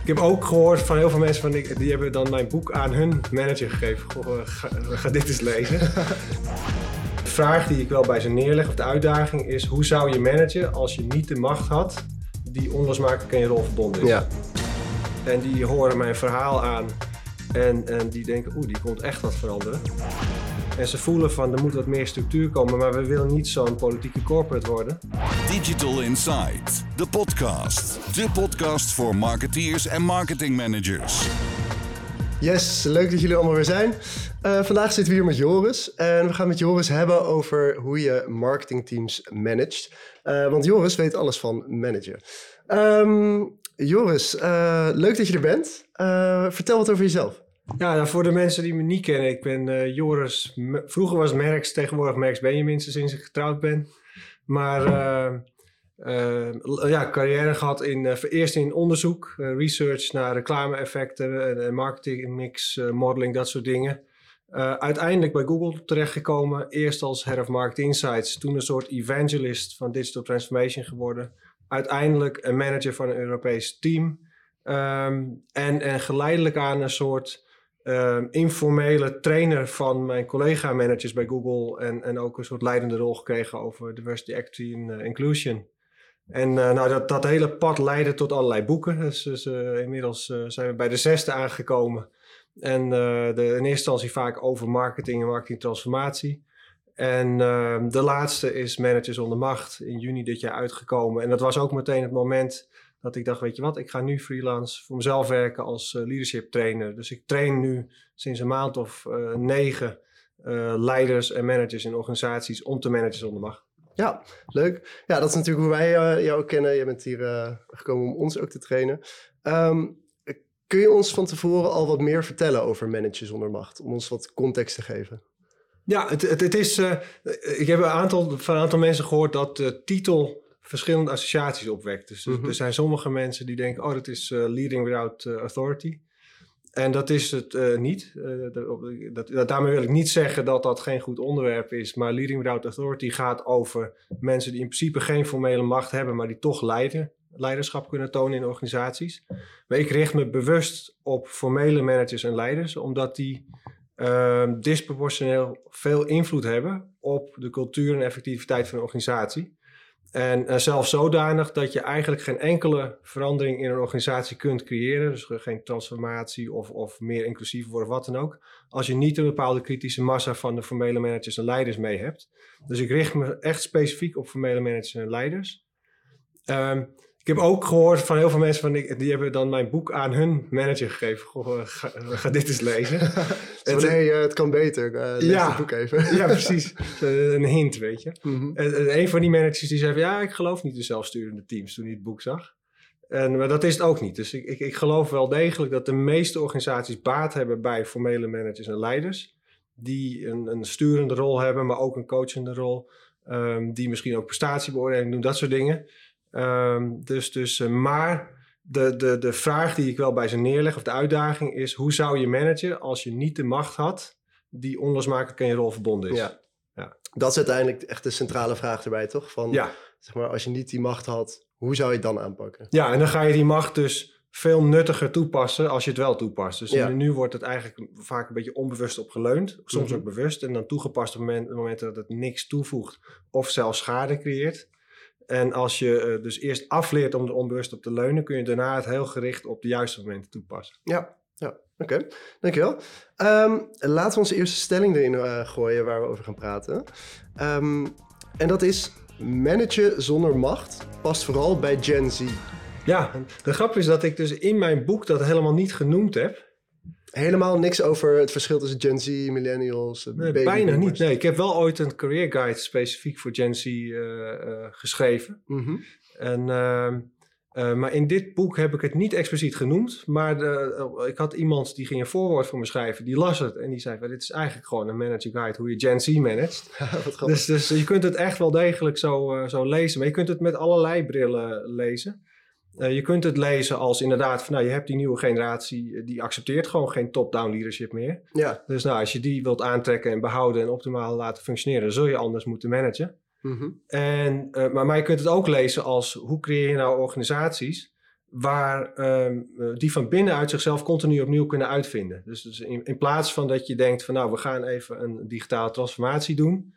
Ik heb ook gehoord van heel veel mensen van die, die hebben dan mijn boek aan hun manager gegeven. Goh, eh, ga, ga dit eens lezen. de vraag die ik wel bij ze neerleg, of de uitdaging is: hoe zou je managen als je niet de macht had die onlosmakelijk aan je rol verbonden is? Ja. En die horen mijn verhaal aan en, en die denken: oeh, die komt echt wat veranderen. En ze voelen van er moet wat meer structuur komen, maar we willen niet zo'n politieke corporate worden. Digital Insight, de podcast. De podcast voor marketeers en marketing managers. Yes, leuk dat jullie allemaal weer zijn. Uh, vandaag zitten we hier met Joris en we gaan met Joris hebben over hoe je marketingteams managt. Uh, want Joris weet alles van managen. Um, Joris, uh, leuk dat je er bent. vertel wat over jezelf. Ja, nou, voor de mensen die me niet kennen, ik ben uh, Joris. Vroeger was Merks, tegenwoordig Merks Benjamin sinds ik getrouwd ben. Maar uh, uh, ja, carrière gehad in, eerst in onderzoek, research naar reclame-effecten en marketing mix, modeling, dat soort dingen. uiteindelijk bij Google terechtgekomen, eerst als Head of Market Insights, toen een soort evangelist van digital transformation geworden. Uiteindelijk een manager van een Europees team. Um, en, en geleidelijk aan een soort uh, informele trainer van mijn collega-managers bij Google. En, en ook een soort leidende rol gekregen over diversity, equity en uh, inclusion. En uh, nou, dat, dat hele pad leidde tot allerlei boeken. Dus, dus uh, inmiddels zijn we bij de zesde aangekomen. En de, in eerste instantie vaak over marketing en marketingtransformatie. En ehm, de laatste is Managers onder Macht in juni dit jaar uitgekomen. En dat was ook meteen het moment dat ik dacht, weet je wat, ik ga nu freelance voor mezelf werken als uh, leadership trainer. Dus ik train nu sinds een maand of uh, negen uh, leiders en managers in organisaties om te managen zonder macht. Ja, leuk. Ja, dat is natuurlijk hoe wij jou kennen. Je bent hier gekomen om ons ook te trainen. Um, kun je ons van tevoren al wat meer vertellen over managen zonder macht? Om ons wat context te geven. Ja, het, het, het is. ik heb een aantal, van een aantal mensen gehoord dat de titel verschillende associaties opwekt. Dus mm -hmm. er zijn sommige mensen die denken, oh, dat is uh, leading without uh, authority. En dat is het uh, niet. Dat, dat, daarmee wil ik niet zeggen dat dat geen goed onderwerp is. Maar leading without authority gaat over mensen die in principe geen formele macht hebben, maar die toch leiden, leiderschap kunnen tonen in organisaties. Maar ik richt me bewust op formele managers en leiders, omdat die ehm, disproportioneel veel invloed hebben op de cultuur en effectiviteit van een organisatie. En uh, zelfs zodanig dat je eigenlijk geen enkele verandering in een organisatie kunt creëren. Dus geen transformatie of, of meer inclusief worden wat dan ook. Als je niet een bepaalde kritische massa van de formele managers en leiders mee hebt. Dus ik richt me echt specifiek op formele managers en leiders. Um, ik heb ook gehoord van heel veel mensen van die, die hebben dan mijn boek aan hun manager gegeven. Goh, ga, ga dit eens lezen. en nee, uh, het kan beter. Uh, lees ja, het boek even. ja, precies. Een hint, weet je. Mm -hmm. en, en, een van die managers die zei van, ja, ik geloof niet de zelfsturende teams toen hij het boek zag. En, maar dat is het ook niet. Dus ik, ik, ik geloof wel degelijk dat de meeste organisaties baat hebben bij formele managers en leiders. Die een, een sturende rol hebben, maar ook een coachende rol. Um, die misschien ook prestatiebeoordeling doen, dat soort dingen. Um, dus, dus, uh, maar de, de, de vraag die ik wel bij ze neerleg, of de uitdaging is: hoe zou je managen als je niet de macht had die onlosmakelijk aan je rol verbonden is? Ja. ja. Dat is uiteindelijk echt de centrale vraag erbij, toch? Van, ja. zeg maar, als je niet die macht had, hoe zou je het dan aanpakken? Ja, en dan ga je die macht dus veel nuttiger toepassen als je het wel toepast. Dus ja. nu wordt het eigenlijk vaak een beetje onbewust op geleund, soms mm -hmm. ook bewust, en dan toegepast op het moment dat het niks toevoegt of zelfs schade creëert. En als je uh, dus eerst afleert om er onbewust op te leunen, kun je daarna het heel gericht op de juiste momenten toepassen. Ja, ja. oké. Okay. Dankjewel. Um, laten we onze eerste stelling erin uh, gooien waar we over gaan praten. Um, en dat is, managen zonder macht past vooral bij Gen Z. Ja, de grap is dat ik dus in mijn boek dat helemaal niet genoemd heb. Helemaal niks over het verschil tussen Gen Z, millennials, nee, Bijna niet, nee. Ik heb wel ooit een career guide specifiek voor Gen Z uh, uh, geschreven. Mm -hmm. en, uh, maar in dit boek heb ik het niet expliciet genoemd. Maar de, ik had iemand die ging een voorwoord voor me schrijven. Die las het en die zei, dit is eigenlijk gewoon een manager guide hoe je Gen Z managt. dus, dus je kunt het echt wel degelijk zo, zo lezen. Maar je kunt het met allerlei brillen lezen. Uh, je kunt het lezen als inderdaad van nou, je hebt die nieuwe generatie, die accepteert gewoon geen top-down leadership meer. Ja. Dus nou, als je die wilt aantrekken en behouden en optimaal laten functioneren, zul je anders moeten managen. Mm -hmm. en, uh, maar, maar je kunt het ook lezen als hoe creëer je nou organisaties waar ehm, eh, die van binnenuit zichzelf continu opnieuw kunnen uitvinden. Dus, dus in, in, plaats van dat je denkt van nou, we gaan even een digitale transformatie doen.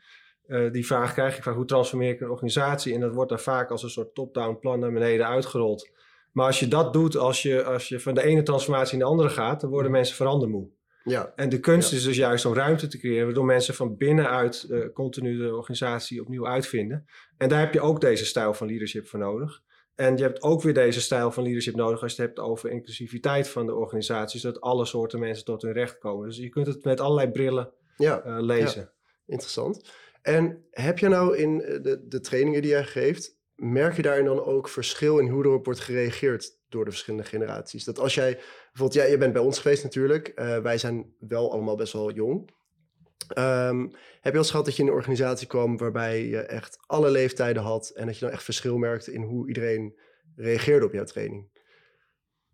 Uh, die vraag krijg ik vaak, hoe transformeer ik een organisatie? En dat wordt dan vaak als een soort top-down plan naar beneden uitgerold. Maar als je dat doet, als je, als je van de ene transformatie in de andere gaat, dan worden mensen verandermoe. Ja. En de kunst is dus juist om ruimte te creëren, waardoor mensen van binnenuit uh, continu de organisatie opnieuw uitvinden. En daar heb je ook deze stijl van leadership voor nodig. En je hebt ook weer deze stijl van leadership nodig als je het hebt over inclusiviteit van de organisatie, zodat alle soorten mensen tot hun recht komen. Dus je kunt het met allerlei brillen ja, uh, lezen. Ja. Interessant. En heb je nou in de, de trainingen die jij geeft, merk je daarin dan ook verschil in hoe erop wordt gereageerd door de verschillende generaties? Dat als jij, bijvoorbeeld, jij, je bent bij ons geweest natuurlijk, uh, wij zijn wel allemaal best wel jong. Um, heb je al gehad dat je in een organisatie kwam waarbij je echt alle leeftijden had en dat je dan echt verschil merkte in hoe iedereen reageerde op jouw training?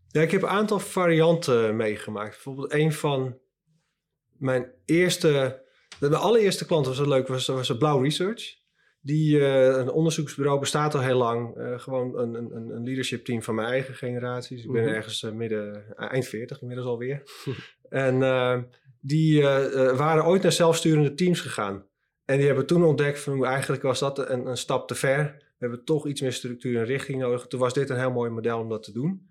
Ja, ik heb een aantal varianten meegemaakt. Bijvoorbeeld een van mijn eerste, de allereerste klant was het leuk, was, was Blauw Research. Die, uh, een onderzoeksbureau bestaat al heel lang. Uh, gewoon een, een, een leadership team van mijn eigen generatie. Dus ik ben mm -hmm. ergens uh, midden, eind 40 inmiddels alweer. en die waren ooit naar zelfsturende teams gegaan. En die hebben toen ontdekt van eigenlijk was dat een, een stap te ver. We hebben toch iets meer structuur en richting nodig. Toen was dit een heel mooi model om dat te doen.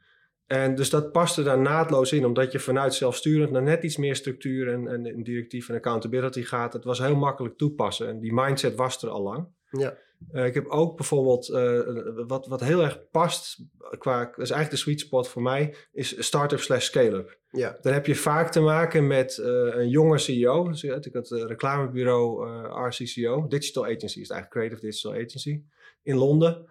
En dus dat paste daar naadloos in, omdat je vanuit zelfsturend naar net iets meer structuur en, en, en directief en accountability gaat. Het was heel makkelijk toepassen en die mindset was er al lang. Ja. Uh, ik heb ook bijvoorbeeld, uh, wat, wat heel erg past, qua, dat is eigenlijk de sweet spot voor mij, is startup slash scale-up. Ja. Dan heb je vaak te maken met uh, een jonge CEO. Dus ik had het reclamebureau RCCO, Digital Agency is eigenlijk Creative Digital Agency, in Londen.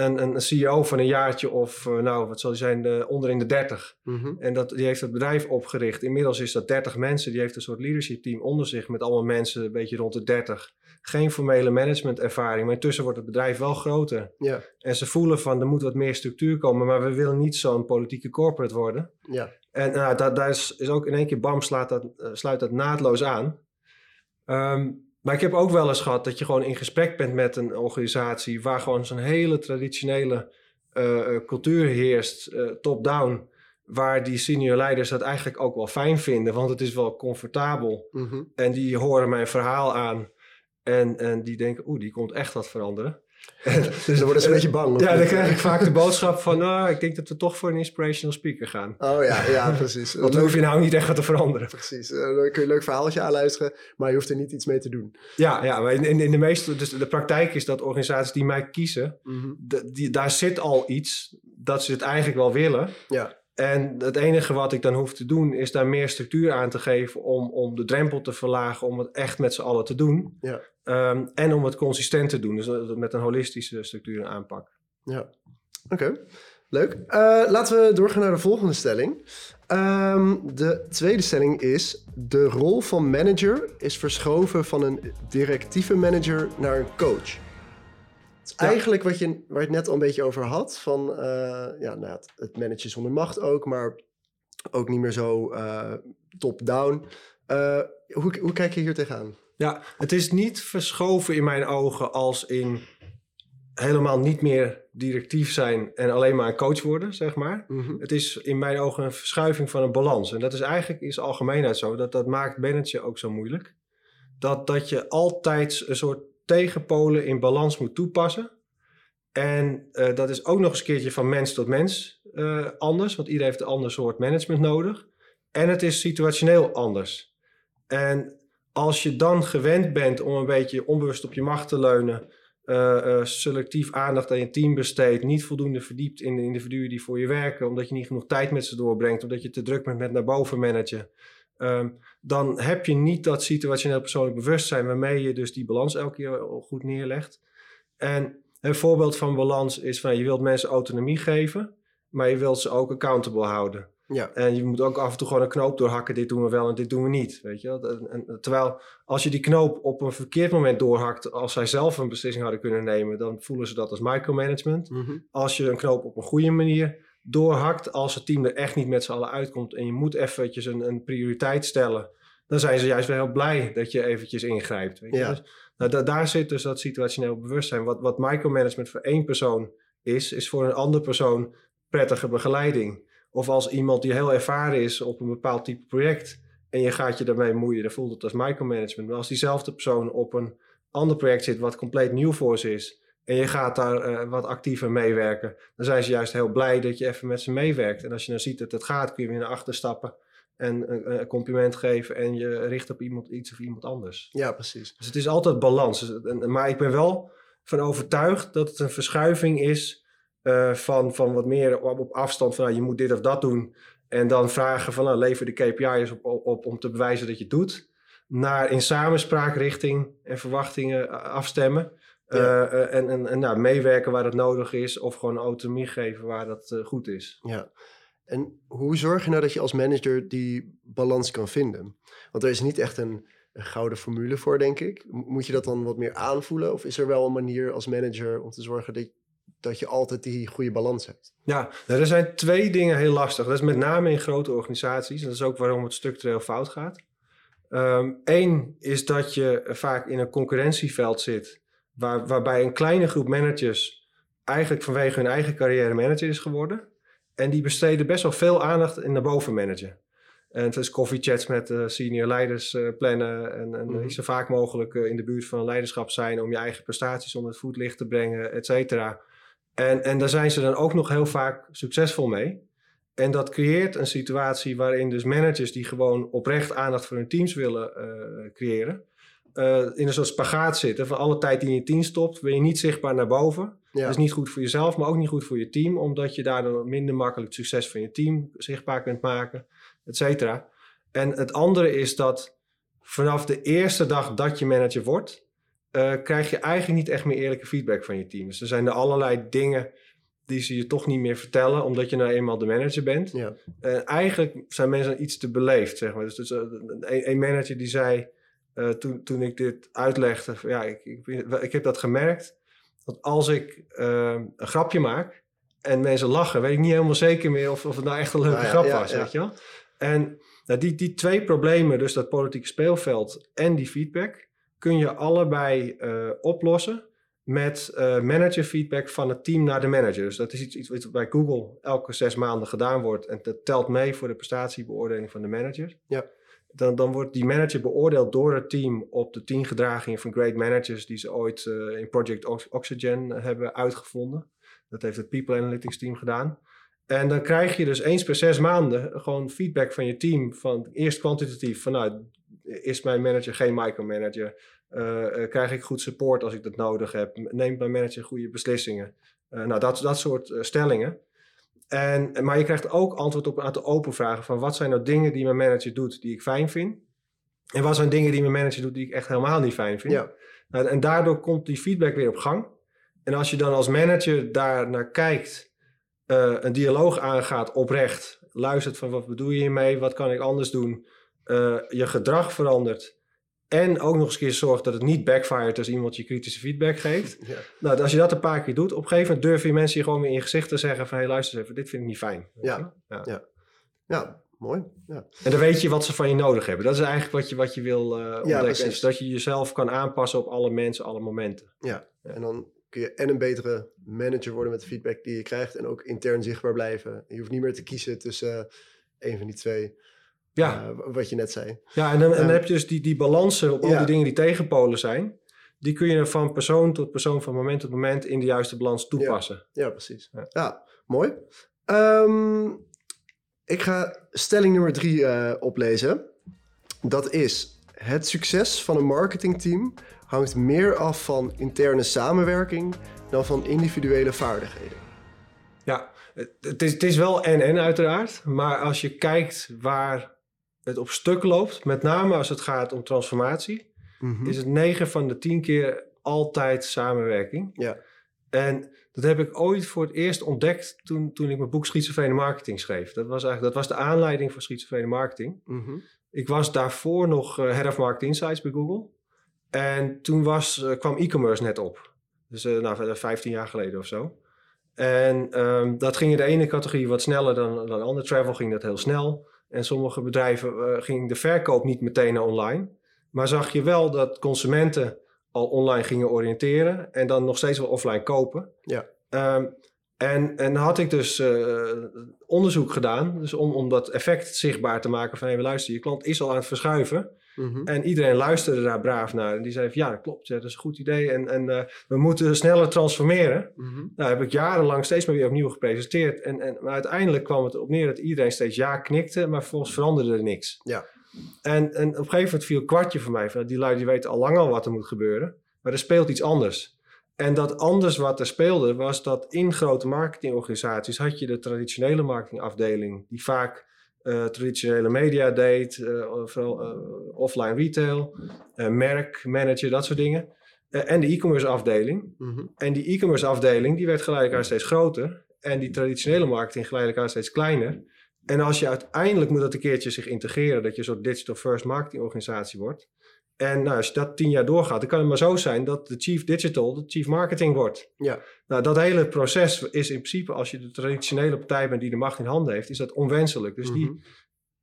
Een, een CEO van een jaartje of, nou, wat zal die zijn, de, onder in de 30. Mm -hmm. En dat, die heeft het bedrijf opgericht. Inmiddels is dat 30 mensen. Die heeft een soort leadership team onder zich met allemaal mensen een beetje rond de 30 geen formele managementervaring. Maar intussen wordt het bedrijf wel groter. Ja. En ze voelen van er moet wat meer structuur komen, maar we willen niet zo'n politieke corporate worden. Ja. En nou, dat, daar is, is ook in één keer bam, slaat dat, uh, sluit dat naadloos aan. Um, maar ik heb ook wel eens gehad dat je gewoon in gesprek bent met een organisatie waar gewoon zo'n hele traditionele uh, cultuur heerst, uh, top-down waar die senior leiders dat eigenlijk ook wel fijn vinden, want het is wel comfortabel. Mm -hmm. En die horen mijn verhaal aan. En, en die denken, oeh, die komt echt wat veranderen. dus dan worden ze een beetje bang. Ja, dan krijg ik vaak de boodschap van, nou, ik denk dat we toch voor een inspirational speaker gaan. Oh ja, ja, precies. Want dan hoef je nou niet echt wat te veranderen. Precies. Uh, dan kun je een leuk verhaaltje aanluisteren, maar je hoeft er niet iets mee te doen. Ja, ja maar in, in, de meeste, dus de praktijk is dat organisaties die mij kiezen, mm -hmm. de, die, daar zit al iets dat ze het eigenlijk wel willen. Ja. En het enige wat ik dan hoef te doen is daar meer structuur aan te geven om, om de drempel te verlagen om het echt met z'n allen te doen. Ja. Um, en om het consistent te doen, dus met een holistische structuur en aanpak. Ja, oké. Leuk. Uh, laten we doorgaan naar de volgende stelling. Um, de tweede stelling is: de rol van manager is verschoven van een directieve manager naar een coach. Ja. Eigenlijk wat je, waar je het net al een beetje over had, van uh, ja, nou, het, het managen zonder macht ook, maar ook niet meer zo uh, top-down. Uh, hoe, hoe kijk je hier tegenaan? Ja, het is niet verschoven in mijn ogen als in helemaal niet meer directief zijn en alleen maar een coach worden, zeg maar. Mm -hmm. Het is in mijn ogen een verschuiving van een balans. En dat is eigenlijk in zijn algemeenheid zo. Dat, dat maakt managen ook zo moeilijk. Dat, dat je altijd een soort tegenpolen in balans moet toepassen. En uh, dat is ook nog eens een keertje van mens tot mens uh, anders, want iedereen heeft een ander soort management nodig. En het is situationeel anders. En als je dan gewend bent om een beetje onbewust op je macht te leunen, uh, selectief aandacht aan je team besteedt, niet voldoende verdiept in de individuen die voor je werken, omdat je niet genoeg tijd met ze doorbrengt, omdat je te druk bent met naar boven managen, um, dan heb je niet dat situationeel persoonlijk bewustzijn waarmee je dus die balans elke keer goed neerlegt. En een voorbeeld van balans is van je wilt mensen autonomie geven, maar je wilt ze ook accountable houden. Ja. En je moet ook af en toe gewoon een knoop doorhakken. Dit doen we wel en dit doen we niet. Weet je? En, en, terwijl als je die knoop op een verkeerd moment doorhakt, als zij zelf een beslissing hadden kunnen nemen, dan voelen ze dat als micromanagement. Mm -hmm. Als je een knoop op een goede manier doorhakt, als het team er echt niet met z'n allen uitkomt en je moet eventjes een, een prioriteit stellen, dan zijn ze juist wel heel blij dat je eventjes ingrijpt. Weet je? Ja. Dus, nou, da daar zit dus dat situationeel bewustzijn. Wat, wat micromanagement voor één persoon is, is voor een andere persoon prettige begeleiding. Of als iemand die heel ervaren is op een bepaald type project en je gaat je daarmee moeien, dan voelt het als micromanagement. Maar als diezelfde persoon op een ander project zit wat compleet nieuw voor ze is en je gaat daar eh, wat actiever meewerken, dan zijn ze juist heel blij dat je even met ze meewerkt. En als je dan ziet dat het gaat, kun je weer naar achter stappen en een, een compliment geven en je richt op iemand iets of iemand anders. Ja, precies. Dus het is altijd balans. Dus, Maar ik ben wel van overtuigd dat het een verschuiving is eh, van, van wat meer op, afstand van nou, je moet dit of dat doen. En dan vragen van nou, lever de KPI's op, op, op om te bewijzen dat je het doet. Naar in samenspraak richting en verwachtingen eh, afstemmen. Ja. Eh, eh, en en, en nou, meewerken waar dat nodig is. Of gewoon autonomie geven waar dat eh, goed is. Ja. En hoe zorg je nou dat je als manager die balans kan vinden? Want er is niet echt een, een gouden formule voor, denk ik. Mo- Moet je dat dan wat meer aanvoelen? Of is er wel een manier als manager om te zorgen dat, dat je altijd die goede balans hebt? Ja, nou, er zijn twee dingen heel lastig. Dat is met name in grote organisaties. En dat is ook waarom het structureel fout gaat. Eén is dat je vaak in een concurrentieveld zit, waar, waarbij een kleine groep managers eigenlijk vanwege hun eigen carrière manager is geworden. En die besteden best wel veel aandacht in naar boven managen. En het is koffiechats met eh, senior leiders eh, plannen en, en Mhm. zo vaak mogelijk in de buurt van leiderschap zijn om je eigen prestaties onder het voetlicht te brengen, et cetera. En, en daar zijn ze dan ook nog heel vaak succesvol mee. En dat creëert een situatie waarin dus managers die gewoon oprecht aandacht voor hun teams willen creëren, eh, in een soort spagaat zitten. Van alle tijd die in je team stopt, ben je niet zichtbaar naar boven. Ja, Dat is niet goed voor jezelf, maar ook niet goed voor je team, omdat je daardoor minder makkelijk het succes van je team zichtbaar kunt maken, et cetera. En het andere is dat vanaf de eerste dag dat je manager wordt, eh, krijg je eigenlijk niet echt meer eerlijke feedback van je team. Dus er zijn er allerlei dingen die ze je toch niet meer vertellen, omdat je nou eenmaal de manager bent. ja. En eigenlijk zijn mensen iets te beleefd, zeg maar. Dus, dus, eh, een, een manager die zei, eh, toen, toen ik dit uitlegde, ja, ik, ik, ik heb dat gemerkt, dat als ik eh, een grapje maak en mensen lachen, weet ik niet helemaal zeker meer of, of het nou echt een leuke Nou ja, grap was, ja. weet je wel. En nou, die, die twee problemen, dus dat politieke speelveld en die feedback, kun je allebei eh, oplossen met eh managerfeedback van het team naar de manager. Dus dat is iets, iets wat bij Google elke zes maanden gedaan wordt. En dat telt mee voor de prestatiebeoordeling van de manager. Ja. Dan, dan wordt die manager beoordeeld door het team op de tien gedragingen van great managers die ze ooit eh, in Project Ox- Oxygen hebben uitgevonden. Dat heeft het People Analytics team gedaan. En dan krijg je dus eens per zes maanden gewoon feedback van je team. Van eerst kwantitatief, van nou, is mijn manager geen micromanager? Eh, eh, krijg ik goed support als ik dat nodig heb? Neemt mijn manager goede beslissingen? Eh, nou, dat, dat soort eh, stellingen. En, maar je krijgt ook antwoord op een aantal open vragen. Van wat zijn nou dingen die mijn manager doet die ik fijn vind? En wat zijn dingen die mijn manager doet die ik echt helemaal niet fijn vind? Ja. Nou, en daardoor komt die feedback weer op gang. En als je dan als manager daar naar kijkt, eh, een dialoog aangaat oprecht, luistert van wat bedoel je hiermee, wat kan ik anders doen, eh, je gedrag verandert en ook nog eens een keer zorgt dat het niet backfired als iemand je kritische feedback geeft. Ja. Nou, als je dat een paar keer doet, op een gegeven moment durf je mensen je gewoon weer in je gezicht te zeggen van, hé luister eens even, dit vind ik niet fijn. Ja. wel? Ja. ja, mooi. Ja. En dan weet je wat ze van je nodig hebben. Dat is eigenlijk wat je, wat je wil eh ontdekken. En zodat je jezelf kan aanpassen op alle mensen, alle momenten. Ja, en dan kun je en een betere manager worden met de feedback die je krijgt en ook intern zichtbaar blijven. Je hoeft niet meer te kiezen tussen eh, een van die twee, Ja, eh, wat je net zei. ja en, dan, en dan Ja. heb je dus die, die balansen op al Ja. die dingen die tegenpolen zijn. Die kun je van persoon tot persoon, van moment tot moment in de juiste balans toepassen. Ja, precies. Ja. Ja, mooi. Ehm, ik ga stelling nummer drie eh, oplezen. Dat is: het succes van een marketingteam hangt meer af van interne samenwerking dan van individuele vaardigheden. Ja, het, het is, het is wel en-en uiteraard. Maar als je kijkt waar het op stuk loopt, met name als het gaat om transformatie, Mhm. is het 9 van de 10 keer altijd samenwerking. Ja. En dat heb ik ooit voor het eerst ontdekt toen, toen ik mijn boek Schizofrene Marketing schreef. Dat was eigenlijk dat was de aanleiding voor Schizofrene Marketing. Mhm. Ik was daarvoor nog eh, Head of Market Insights bij Google. En toen was, eh, kwam e-commerce net op. Dus eh nou, 15 jaar geleden of zo. En ehm, dat ging in de ene categorie wat sneller dan, dan de andere. Travel ging dat heel snel. En sommige bedrijven eh, ging de verkoop niet meteen online. Maar zag je wel dat consumenten al online gingen oriënteren. En dan nog steeds wel offline kopen. Ja. Ehm, En, en had ik dus uh, onderzoek gedaan, dus om, om dat effect zichtbaar te maken van... Hey, luister, je klant is al aan het verschuiven. Mm En iedereen luisterde daar braaf naar. En die zei van, ja, dat klopt, ja, dat is een goed idee. En, en uh, we moeten sneller transformeren. Mm -hmm. Nou, heb ik jarenlang steeds maar weer opnieuw gepresenteerd. En, en, maar uiteindelijk kwam het op neer dat iedereen steeds ja knikte, maar vervolgens veranderde er niks. Ja. En, en op een gegeven moment viel kwartje voor mij. Van, die lui die weten al lang al wat er moet gebeuren. Maar er speelt iets anders. En dat anders wat er speelde, was dat in grote marketingorganisaties had je de traditionele marketingafdeling, die vaak uh, traditionele media deed, uh, vooral uh, offline retail, merk, manager, dat soort dingen. en de e-commerce afdeling. Mm -hmm. En die e-commerce afdeling die werd geleidelijk aan steeds groter. En die traditionele marketing geleidelijk aan steeds kleiner. En als je uiteindelijk moet dat een keertje zich integreren, dat je een soort digital first marketing organisatie wordt. En nou, als je dat tien jaar doorgaat, dan kan het maar zo zijn dat de chief digital de chief marketing wordt. Ja. Nou, dat hele proces is in principe, als je de traditionele partij bent die de macht in handen heeft, is dat onwenselijk. Dus die Mhm.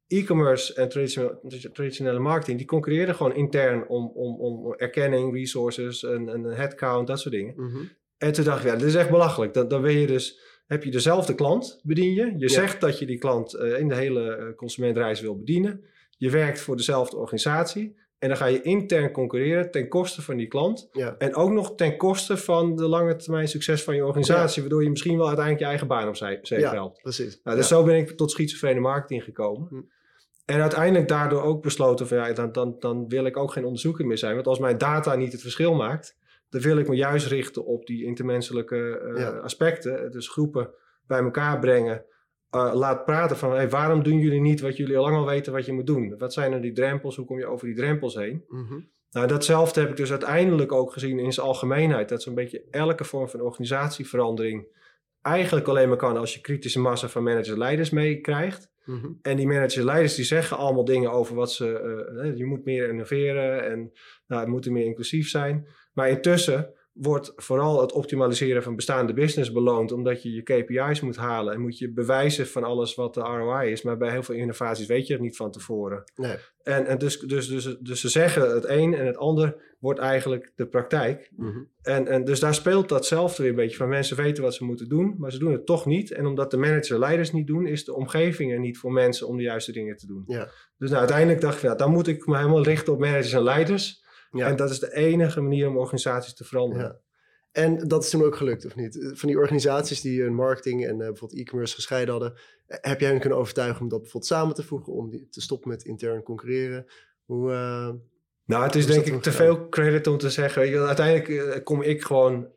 e-commerce en traditionele, traditionele marketing, die concurreren gewoon intern om, om, om erkenning, resources, en, en headcount, dat soort dingen. Mhm. En toen dacht ik, ja, dit is echt belachelijk. Dan, dan wil je dus, heb je dezelfde klant, bedien je. Je Ja. zegt dat je die klant eh, in de hele eh, consumentreis wil bedienen. Je werkt voor dezelfde organisatie. En dan ga je intern concurreren ten koste van die klant. Ja. En ook nog ten koste van de lange termijn succes van je organisatie. Waardoor je misschien wel uiteindelijk je eigen baan op zee zee Ja. helpt. Precies. Nou, dus Ja. zo ben ik tot schizofrene marketing gekomen. Hm. En uiteindelijk daardoor ook besloten van ja, dan, dan, dan wil ik ook geen onderzoeker meer zijn. Want als mijn data niet het verschil maakt, dan wil ik me juist richten op die intermenselijke eh, aspecten. Dus groepen bij elkaar brengen. Eh, laat praten van hey, waarom doen jullie niet wat jullie al lang al weten wat je moet doen? Wat zijn er die drempels? Hoe kom je over die drempels heen? Mhm. Nou, datzelfde heb ik dus uiteindelijk ook gezien in zijn algemeenheid. Dat zo'n beetje elke vorm van organisatieverandering eigenlijk alleen maar kan als je kritische massa van managers en leiders meekrijgt. Mhm. En die managers en leiders die zeggen allemaal dingen over wat ze... eh, eh, je moet meer innoveren en nou, het moet meer inclusief zijn. Maar intussen wordt vooral het optimaliseren van bestaande business beloond... omdat je je KPI's moet halen en moet je bewijzen van alles wat de ROI is. Maar bij heel veel innovaties weet je het niet van tevoren. Nee. En, en dus, dus, dus, dus ze zeggen het een en het ander wordt eigenlijk de praktijk. Mhm. En, en dus daar speelt datzelfde weer een beetje van. Mensen weten wat ze moeten doen, maar ze doen het toch niet. En omdat de managers en leiders niet doen, is de omgeving er niet voor mensen om de juiste dingen te doen. Ja. Dus nou, uiteindelijk dacht ik, ja, dan moet ik me helemaal richten op managers en leiders. Ja. En dat is de enige manier om organisaties te veranderen. Ja. En dat is toen ook gelukt, of niet? Van die organisaties die hun marketing en eh, bijvoorbeeld e-commerce gescheiden hadden, eh, heb jij hen kunnen overtuigen om dat bijvoorbeeld samen te voegen, om die, te stoppen met intern concurreren? Hoe, eh, Nou, het is denk ik te veel credit om te zeggen. Weet je, wel, uiteindelijk kom ik gewoon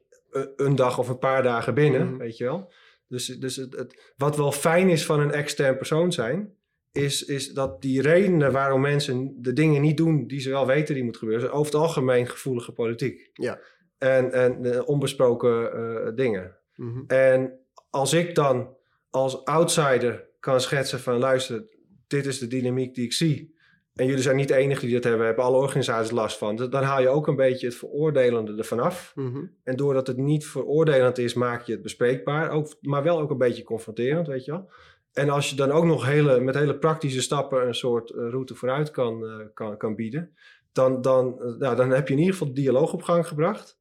een dag of een paar dagen binnen, Mhm. weet je wel. Dus, dus het, het, wat wel fijn is van een extern persoon zijn, is, is dat die redenen waarom mensen de dingen niet doen die ze wel weten die moeten gebeuren, zijn over het algemeen gevoelige politiek. Ja. En, en eh, onbesproken eh, dingen. mhm. En als ik dan als outsider kan schetsen van luister, dit is de dynamiek die ik zie. En jullie zijn niet de enige die dat hebben, hebben alle organisaties last van. Dan dan haal je ook een beetje het veroordelende ervan af. Mhm. En doordat het niet veroordelend is, maak je het bespreekbaar. Ook, maar wel ook een beetje confronterend, weet je wel. En als je dan ook nog hele, met hele praktische stappen een soort eh, route vooruit kan, eh, kan, kan bieden, dan, dan, eh, nou, dan heb je in ieder geval dialoog op gang gebracht.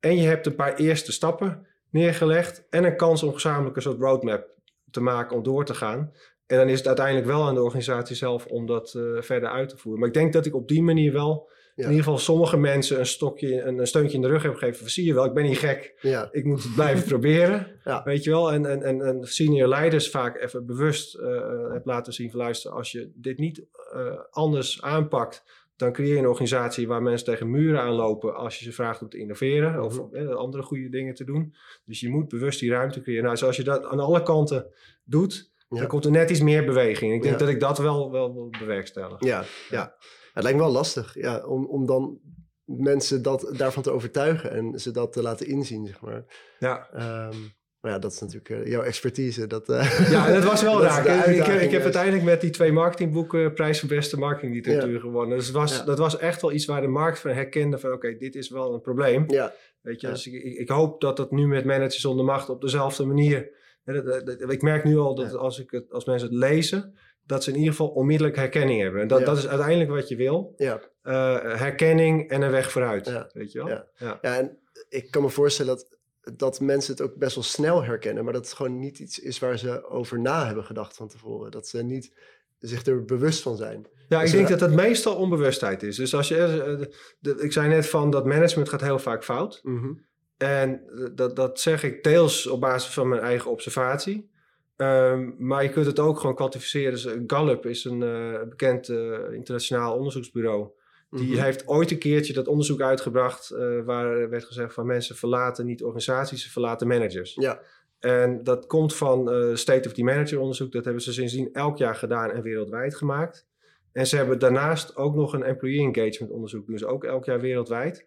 En je hebt een paar eerste stappen neergelegd en een kans om gezamenlijk een soort roadmap te maken om door te gaan. En dan is het uiteindelijk wel aan de organisatie zelf om dat verder uit te voeren. Maar ik denk dat ik op die manier wel. In ieder geval sommige mensen een stokje, een, een steuntje in de rug heb gegeven. Van, zie je wel, ik ben niet gek. Ik moet het blijven proberen. Ja. Weet je wel? En, en, en, en senior leiders vaak even bewust eh heb laten zien van luister, als je dit niet eh, anders aanpakt, dan creëer je een organisatie waar mensen tegen muren aanlopen als je ze vraagt om te innoveren of Mhm. eh, andere goede dingen te doen. Dus je moet bewust die ruimte creëren. Nou, dus als je dat aan alle kanten doet, Ja. dan komt er net iets meer beweging. Ik denk Ja. dat ik dat wel, wel wil bewerkstelligen. ja, ja. Het lijkt me wel lastig ja, om, om dan mensen dat, daarvan te overtuigen en ze dat te laten inzien, zeg maar. Ja. Ehm, maar ja, dat is natuurlijk eh, jouw expertise. Dat, eh, Ja, dat was wel dat raak. Ik, heb- ik heb uiteindelijk met die twee marketingboeken prijs voor beste marketingliteratuur gewonnen. Dus was, Ja. dat was echt wel iets waar de markt van herkende van oké, dit is wel een probleem. Ja, Weet je, Ja. dus ik, ik- hoop dat dat nu met managers zonder macht op dezelfde manier. hè, dat- dat- dat- ik merk nu al dat Ja. als, ik het, als mensen het lezen, dat ze in ieder geval onmiddellijk herkenning hebben. En dat, Ja. dat is uiteindelijk wat je wil. ja. Eh, herkenning en een weg vooruit. Ja. Weet je wel? Ja. Ja. En ik kan me voorstellen dat dat mensen het ook best wel snel herkennen, maar dat het gewoon niet iets is waar ze over na hebben gedacht van tevoren. Dat ze niet zich er bewust van zijn. Ja, ik Dus denk dat het meestal onbewustheid is. Dus als je, eh, de- ik zei net van dat management gaat heel vaak fout. Mhm. En dat, dat zeg ik deels op basis van mijn eigen observatie. Ehm, maar je kunt het ook gewoon kwantificeren. Dus eh, Gallup is een eh, bekend eh, internationaal onderzoeksbureau. Die Mhm. heeft ooit een keertje dat onderzoek uitgebracht... eh, waar werd gezegd van mensen verlaten niet organisaties, ze verlaten managers. Ja, En dat komt van State of the Manager onderzoek. Dat hebben ze sindsdien elk jaar gedaan en wereldwijd gemaakt. En ze hebben daarnaast ook nog een employee engagement onderzoek. Dus ook elk jaar wereldwijd.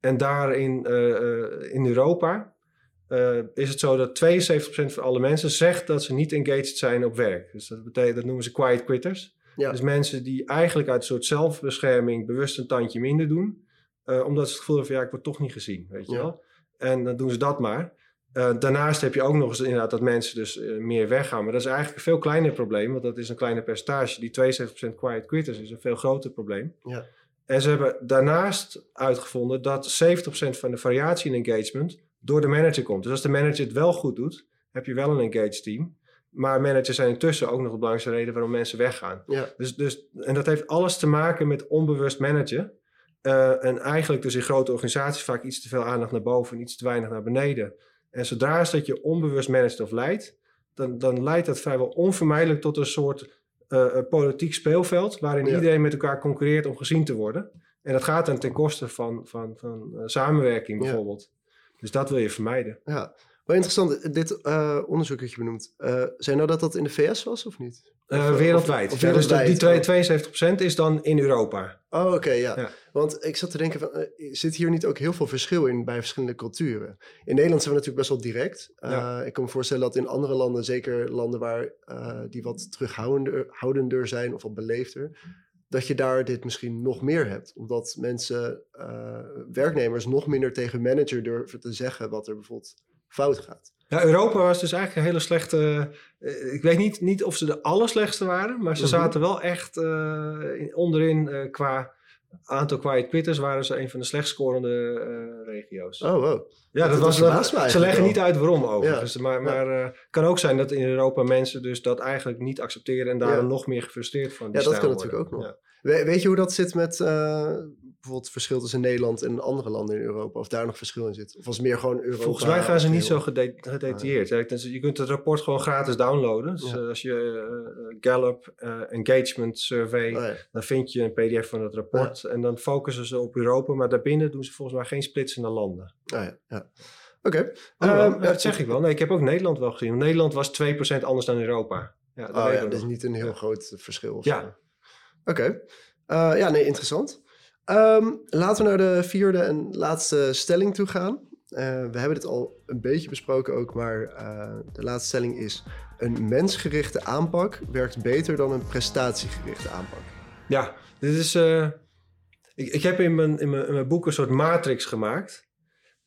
En daarin in Europa eh, is het zo dat 72% van alle mensen zegt dat ze niet engaged zijn op werk. Dus dat, betekent, dat noemen ze quiet quitters. Ja. Dus mensen die eigenlijk uit een soort zelfbescherming bewust een tandje minder doen. eh, omdat ze het gevoel hebben van ja, ik word toch niet gezien, weet je Ja. wel. En dan doen ze dat maar. Eh, daarnaast heb je ook nog eens inderdaad dat mensen dus meer weggaan. Maar dat is eigenlijk een veel kleiner probleem, want dat is een kleiner percentage. Die 72% quiet quitters is een veel groter probleem. Ja. En ze hebben daarnaast uitgevonden dat 70% van de variatie in engagement door de manager komt. Dus als de manager het wel goed doet, heb je wel een engaged team. Maar managers zijn intussen ook nog de belangrijkste reden waarom mensen weggaan. ja, Dus, dus, en dat heeft alles te maken met onbewust managen. Eh, en eigenlijk dus in grote organisaties vaak iets te veel aandacht naar boven en iets te weinig naar beneden. En zodra is dat je onbewust managt of leidt, dan, dan leidt dat vrijwel onvermijdelijk tot een soort eh, politiek speelveld waarin Ja. iedereen met elkaar concurreert om gezien te worden. En dat gaat dan ten koste van, van, van eh, samenwerking Ja. Dus dat wil je vermijden. ja. Wel interessant, dit eh, onderzoek dat je benoemt. eh zijn nou dat dat in de VS was of niet? Eh, Of- wereldwijd. of Ja, dus dat- die wereldwijd, twee- 72% is dan in Europa. Oh, oké, ja. Ja. Want ik zat te denken, van, zit hier niet ook heel veel verschil in bij verschillende culturen? In Nederland zijn we natuurlijk best wel direct. Ja. Ik kan me voorstellen dat in andere landen, zeker landen waar die wat terughoudender houdender zijn of wat beleefder, dat je daar dit misschien nog meer hebt. Omdat mensen, eh, werknemers, nog minder tegen manager durven te zeggen wat er bijvoorbeeld fout gaat. Ja, Europa was dus eigenlijk een hele slechte. eh, ik weet niet, niet of ze de allerslechtste waren, maar ze Mhm. zaten wel echt eh, in- onderin qua aantal quiet quitters waren ze een van de slecht scorende eh, regio's. Oh, wow. ja, dat- dat me Ze leggen niet uit waarom overigens. Maar, maar eh, het kan ook zijn dat in Europa mensen dus dat eigenlijk niet accepteren en daarom Ja. nog meer gefrustreerd van die Ja, dat kan natuurlijk ook nog. We- weet je hoe dat zit met eh, bijvoorbeeld het verschil tussen Nederland en andere landen in Europa? Of daar nog verschil in zit? Of het meer gewoon Europa? Volgens mij gaan ze niet zo gede- gedetailleerd. Ja, dus Je kunt het rapport gewoon gratis downloaden. Dus Ja. eh, als je eh, Gallup eh, Engagement Survey, Oh, ja. dan vind je een pdf van het rapport. En dan focussen ze op Europa, maar daarbinnen doen ze volgens mij geen splitsen naar landen. Ah, ja, ja. Oké. Oh, Ehm, ja, dat zeg ik wel. Nee, ik heb ook Nederland wel gezien. Want Nederland was 2% anders dan Europa. Ja, dat Oh dat is niet een heel groot verschil. Ja. Oké. Ja, nee, interessant. Ehm, laten we naar de vierde en laatste stelling toe gaan. Eh, we hebben dit al een beetje besproken ook, maar eh, de laatste stelling is... een mensgerichte aanpak werkt beter dan een prestatiegerichte aanpak. Ja, dit is. eh, ik, ik heb in mijn, in, mijn, in mijn boek een soort matrix gemaakt.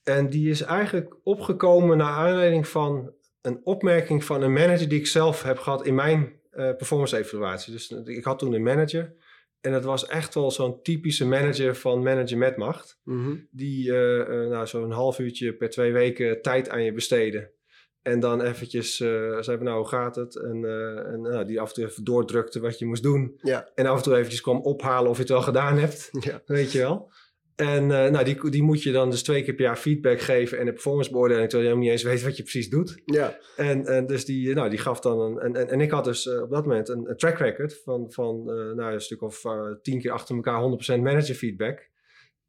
En die is eigenlijk opgekomen naar aanleiding van een opmerking van een manager die ik zelf heb gehad in mijn performance evaluatie. Dus ik had toen een manager. En dat was echt wel zo'n typische manager van manager met macht. Mhm. Die eh, nou, zo'n half uurtje per twee weken tijd aan je besteden. En dan eventjes eh zei nou, hoe gaat het? En, en nou, die af en toe even doordrukte wat je moest doen. Ja. En af en toe eventjes kwam ophalen of je het wel gedaan hebt. Ja. Weet je wel. En eh, nou, die, die moet je dan dus twee keer per jaar feedback geven en een performance beoordeling, terwijl je helemaal niet eens weet wat je precies doet. Ja. En, en dus die, nou, die gaf dan een. En, en, en ik had dus eh, op dat moment een, een track record van, van eh, nou, een stuk of eh, tien keer achter elkaar 100% manager feedback.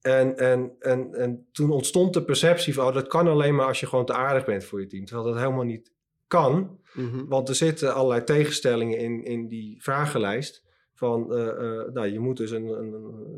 En, en, en, en toen ontstond de perceptie van, oh, dat kan alleen maar als je gewoon te aardig bent voor je team. Terwijl dat helemaal niet kan. Mhm. Want er zitten allerlei tegenstellingen in, in die vragenlijst. Van, eh, eh, nou, je moet dus een, een,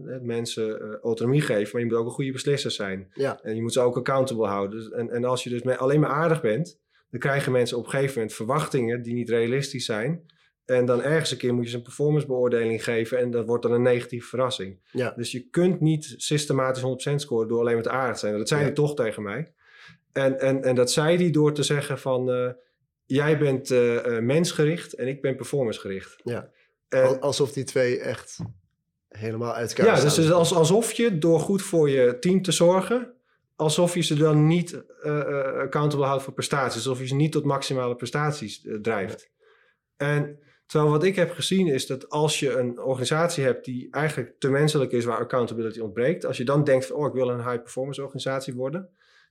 een- mensen eh, autonomie geven, maar je moet ook een goede beslisser zijn. Ja. En je moet ze ook accountable houden. Dus, en, en als je dus alleen maar aardig bent, dan krijgen mensen op een gegeven moment verwachtingen die niet realistisch zijn. En dan ergens een keer moet je ze een performancebeoordeling geven en dat wordt dan een negatieve verrassing. Ja. Dus je kunt niet systematisch 100% scoren door alleen maar te aardig te zijn. Dat zei Ja. hij toch tegen mij. En, en, en dat zei hij door te zeggen van... jij bent mensgericht en ik ben performancegericht. Ja. En- Al- Alsof die twee echt helemaal uit elkaar ja, staan. dus het is als, alsof je door goed voor je team te zorgen... alsof je ze dan niet uh, accountable houdt voor prestaties. Alsof je ze niet tot maximale prestaties uh, drijft. En terwijl wat ik heb gezien is dat als je een organisatie hebt die eigenlijk te menselijk is, waar accountability ontbreekt. Als je dan denkt van, oh, ik wil een high performance organisatie worden.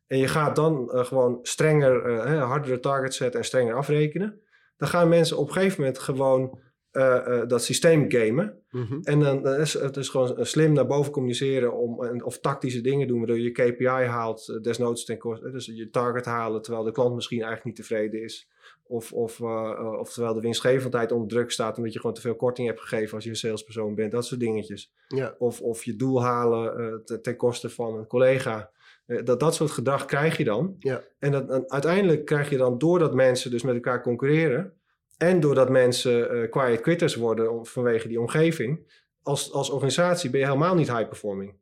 En je gaat dan gewoon strenger, hardere targets zetten en strenger afrekenen. Dan gaan mensen op een gegeven moment gewoon dat systeem gamen. Mhm. En dan is het is gewoon slim naar boven communiceren om, of tactische dingen doen, waardoor je KPI haalt, uh, desnoods ten koste, dus je target halen, terwijl de klant misschien eigenlijk niet tevreden is. Of, of, of terwijl de winstgevendheid onder druk staat, omdat je gewoon te veel korting hebt gegeven als je een salespersoon bent, dat soort dingetjes. Ja. Of, of je doel halen ten koste van een collega. dat, dat soort gedrag krijg je dan. Ja. En, dat, en uiteindelijk krijg je dan, doordat mensen dus met elkaar concurreren, en doordat mensen uh, quiet quitters worden vanwege die omgeving, als, als organisatie ben je helemaal niet high performing.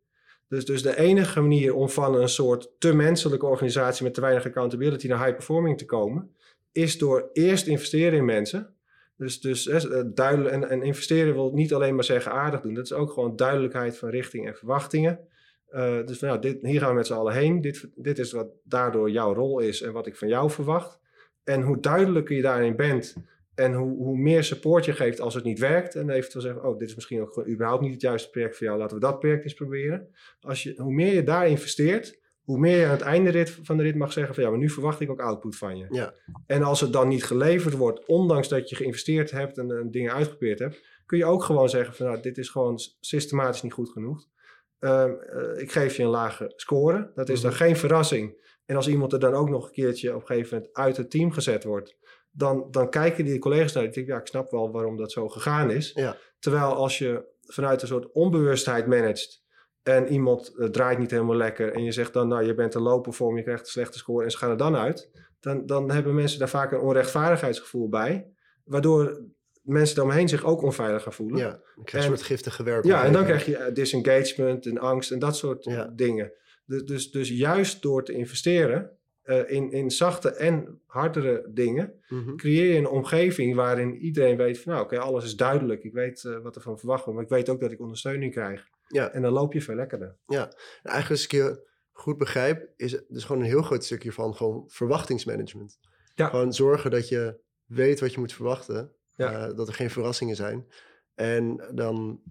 Dus, dus de enige manier om van een soort te menselijke organisatie met te weinig accountability naar high performing te komen, is door eerst investeren in mensen. Dus, dus eh, duidelijk, en, en, investeren wil niet alleen maar zeggen aardig doen. Dat is ook gewoon duidelijkheid van richting en verwachtingen. Dus nou, dit, hier gaan we met z'n allen heen. Dit, dit is wat daardoor jouw rol is en wat ik van jou verwacht. En hoe duidelijker je daarin bent, en hoe, hoe meer support je geeft als het niet werkt. En eventueel zeggen, oh, dit is misschien ook gewoon überhaupt niet het juiste project voor jou. Laten we dat project eens proberen. Als je, hoe meer je daar investeert, hoe meer je aan het einde rit, van de rit mag zeggen van ja, maar nu verwacht ik ook output van je. Ja. En als het dan niet geleverd wordt, ondanks dat je geïnvesteerd hebt en, dingen uitgeprobeerd hebt, kun je ook gewoon zeggen van nou, dit is gewoon systematisch niet goed genoeg. Ehm, eh, ik geef je een lage score. Dat is dan mhm. geen verrassing. En als iemand er dan ook nog een keertje op een gegeven moment uit het team gezet wordt, dan, dan kijken die collega's naar. Ik denk, ja, ik snap wel waarom dat zo gegaan is. Ja. Terwijl als je vanuit een soort onbewustheid managt en iemand uh, draait niet helemaal lekker en je zegt dan, nou, je bent een loper voor je krijgt een slechte score en ze gaan er dan uit, dan, dan hebben mensen daar vaak een onrechtvaardigheidsgevoel bij, waardoor mensen daaromheen zich ook onveilig gaan voelen. Ja, krijg een soort giftige werk. Ja, en dan krijg je eh, disengagement en angst en dat soort dingen. Dus, dus, dus juist door te investeren uh, in, in zachte en hardere dingen, mhm. creëer je een omgeving waarin iedereen weet van nou oké, alles is duidelijk. Ik weet uh, wat er van verwacht wordt, maar ik weet ook dat ik ondersteuning krijg. Ja. En dan loop je veel lekkerder. Ja, eigenlijk als ik je goed begrijp, is dus gewoon een heel groot stukje van gewoon verwachtingsmanagement. Ja. Gewoon zorgen dat je weet wat je moet verwachten, ja. uh, dat er geen verrassingen zijn. En dan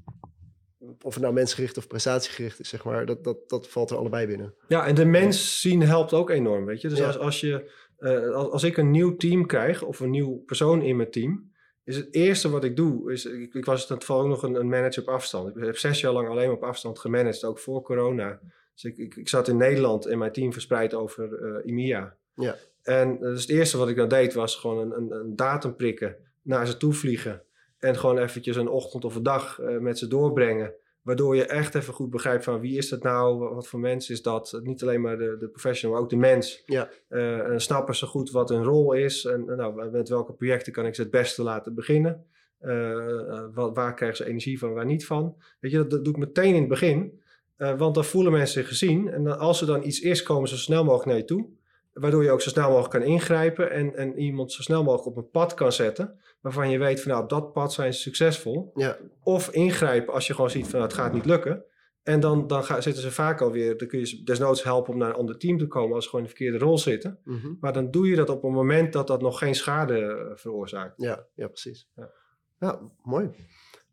of het nou mensgericht of prestatiegericht is, zeg maar, dat, dat, dat valt er allebei binnen. Ja, en de mens zien helpt ook enorm, weet je. Dus als, als, je, uh, als, als ik een nieuw team krijg of een nieuw persoon in mijn team, is het eerste wat ik doe, is, ik, ik was in het geval ook nog een, een, manager op afstand. Ik heb zes jaar lang alleen op afstand gemanaged, ook voor corona. Dus ik, ik, ik zat in Nederland en mijn team verspreid over uh, eh, IMIA. Ja. En dus het eerste wat ik dan deed, was gewoon een, een, een datum prikken, naar ze toe vliegen. En gewoon eventjes een ochtend of een dag uh, met ze doorbrengen. Waardoor je echt even goed begrijpt van wie is dat nou, wat voor mens is dat. Niet alleen maar de, de professional, maar ook de mens. Ja. Uh, en snappen ze goed wat hun rol is. En nou, met welke projecten kan ik ze het beste laten beginnen. Uh, wat, waar krijgen ze energie van, waar niet van. Weet je, dat, doe ik meteen in het begin. want dan voelen mensen zich gezien. En dan, als er dan iets is, komen ze zo snel mogelijk naar je toe. Waardoor je ook zo snel mogelijk kan ingrijpen en, en iemand zo snel mogelijk op een pad kan zetten. Waarvan je weet van nou, op dat pad zijn ze succesvol. Ja. Of ingrijpen als je gewoon ziet van nou, het gaat niet lukken. En dan, dan gaan, zitten ze vaak alweer, dan kun je ze desnoods helpen om naar een ander team te komen als ze gewoon in de verkeerde rol zitten. Mhm. Maar dan doe je dat op een moment dat dat nog geen schade eh, veroorzaakt. Ja, ja precies. Ja, ja mooi.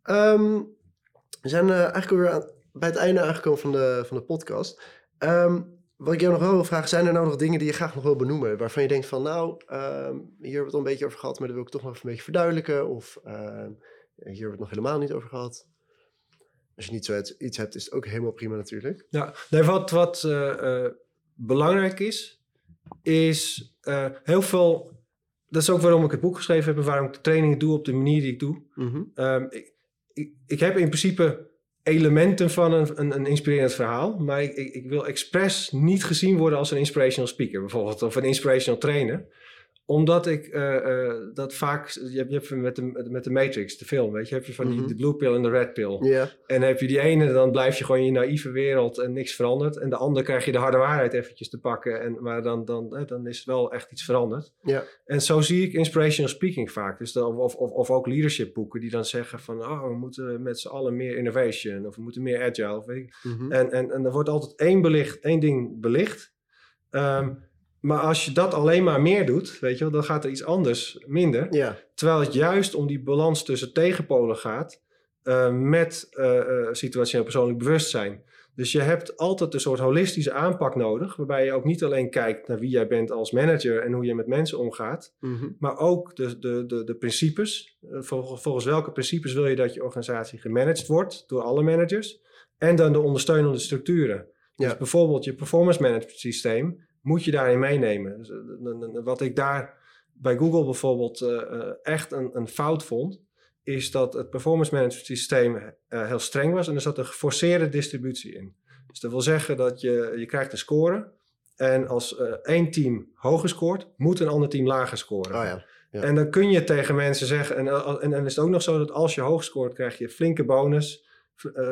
Ehm, we zijn uh, eigenlijk weer aan, bij het einde aangekomen van de, van de podcast. Um, wat ik jou nog wel wil vragen, zijn er nou nog dingen die je graag nog wil benoemen? Waarvan je denkt van, nou, ehm, hier hebben we het al een beetje over gehad, maar dat wil ik toch nog even een beetje verduidelijken. Of uh, hier hebben we het nog helemaal niet over gehad. Als je niet zo iets hebt, is het ook helemaal prima natuurlijk. Ja, nee, wat, wat uh, belangrijk is, is uh, heel veel... Dat is ook waarom ik het boek geschreven heb en waarom ik de trainingen doe op de manier die ik doe. Mm ik, ik, ik heb in principe elementen van een, een, een inspirerend verhaal. Maar ik, ik, ik, wil expres niet gezien worden als een inspirational speaker bijvoorbeeld. Of een inspirational trainer. Omdat ik eh, eh, dat vaak... Je hebt, je hebt met, de, met de Matrix, de film, weet je... heb je van die, Mhm. de blue pill en de red pill. En heb je die ene, dan blijf je gewoon in je naïeve wereld en niks verandert. En de andere krijg je de harde waarheid eventjes te pakken. En, maar dan, dan, dan is het wel echt iets veranderd. ja, En zo zie ik inspirational speaking vaak. Dus dan, of, of, of ook leadership boeken die dan zeggen van... oh, we moeten met z'n allen meer innovation. Of we moeten meer agile. Of weet ik. mhm. En, en, en er wordt altijd één, belicht, één ding belicht. Ehm, maar als je dat alleen maar meer doet, weet je wel, dan gaat er iets anders minder. ja, Terwijl het juist om die balans tussen tegenpolen gaat eh, met eh, situationeel persoonlijk bewustzijn. Dus je hebt altijd een soort holistische aanpak nodig, waarbij je ook niet alleen kijkt naar wie jij bent als manager en hoe je met mensen omgaat, mhm. maar ook de, de, de, de principes. Vol- volgens welke principes wil je dat je organisatie gemanaged wordt door alle managers? En dan de ondersteunende structuren. Dus Ja. bijvoorbeeld je performance management systeem moet je daarin meenemen. Dus, eh, wat ik daar bij Google bijvoorbeeld eh, eh, echt een, een fout vond, is dat het performance management systeem heel streng was en er zat een geforceerde distributie in. Dus dat wil zeggen dat je, je krijgt een score en als één team hoger scoort, moet een ander team lager scoren. Oh ja, Ja. En dan kun je tegen mensen zeggen, en, en dan is het ook nog zo dat als je hoog scoort, krijg je flinke bonus,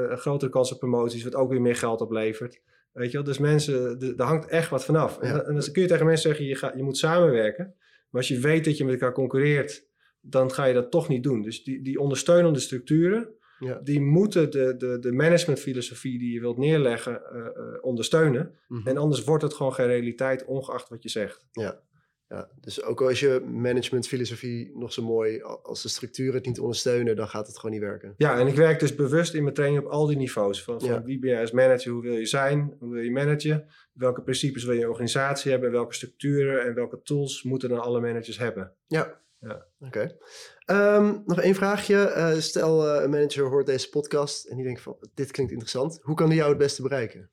grotere kans op promoties, wat ook weer meer geld oplevert. Weet je wel? Dus mensen, daar hangt echt wat vanaf. En, Ja. dan- en dan kun je tegen mensen zeggen, je, gaat, je moet samenwerken. Maar als je weet dat je met elkaar concurreert, dan ga je dat toch niet doen. Dus die, die ondersteunende structuren, Ja. die moeten de, de, de managementfilosofie die je wilt neerleggen eh, eh, ondersteunen. Mhm. En anders wordt het gewoon geen realiteit, ongeacht wat je zegt. Ja. Ja, dus ook als je managementfilosofie nog zo mooi, als de structuren het niet ondersteunen, dan gaat het gewoon niet werken. Ja, en ik werk dus bewust in mijn training op al die niveaus. Van, van Ja. wie ben je als manager, hoe wil je zijn, hoe wil je managen, welke principes wil je organisatie hebben, welke structuren en welke tools moeten dan alle managers hebben. Ja. Ja. Oké. Ehm, nog één vraagje. Eh, stel, eh, een manager hoort deze podcast en die denkt van, dit klinkt interessant. Hoe kan die jou het beste bereiken?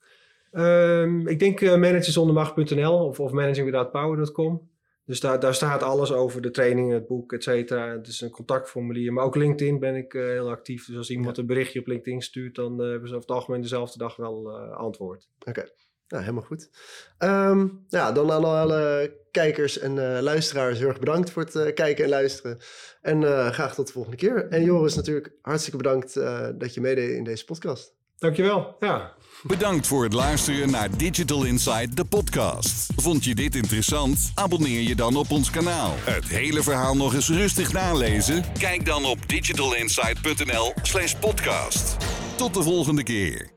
Ehm, ik denk uh, managersondermacht.nl of, of managingwithoutpower.com. Dus daar, daar staat alles over de trainingen, het boek, et cetera. Het is een contactformulier. Maar ook LinkedIn ben ik eh, heel actief. Dus als iemand een berichtje op LinkedIn stuurt, dan eh, hebben ze over het algemeen dezelfde dag wel eh, antwoord. Oké. Nou, helemaal goed. Ehm, ja, dan aan alle kijkers en luisteraars heel erg bedankt voor het kijken en luisteren. En graag tot de volgende keer. En Joris, natuurlijk hartstikke bedankt dat je meedeed in deze podcast. Dankjewel. Ja. Bedankt voor het luisteren naar Digital Insight, de podcast. Vond je dit interessant? Abonneer je dan op ons kanaal. Het hele verhaal nog eens rustig nalezen? Kijk dan op digitalinsight.nl/slash podcast. Tot de volgende keer.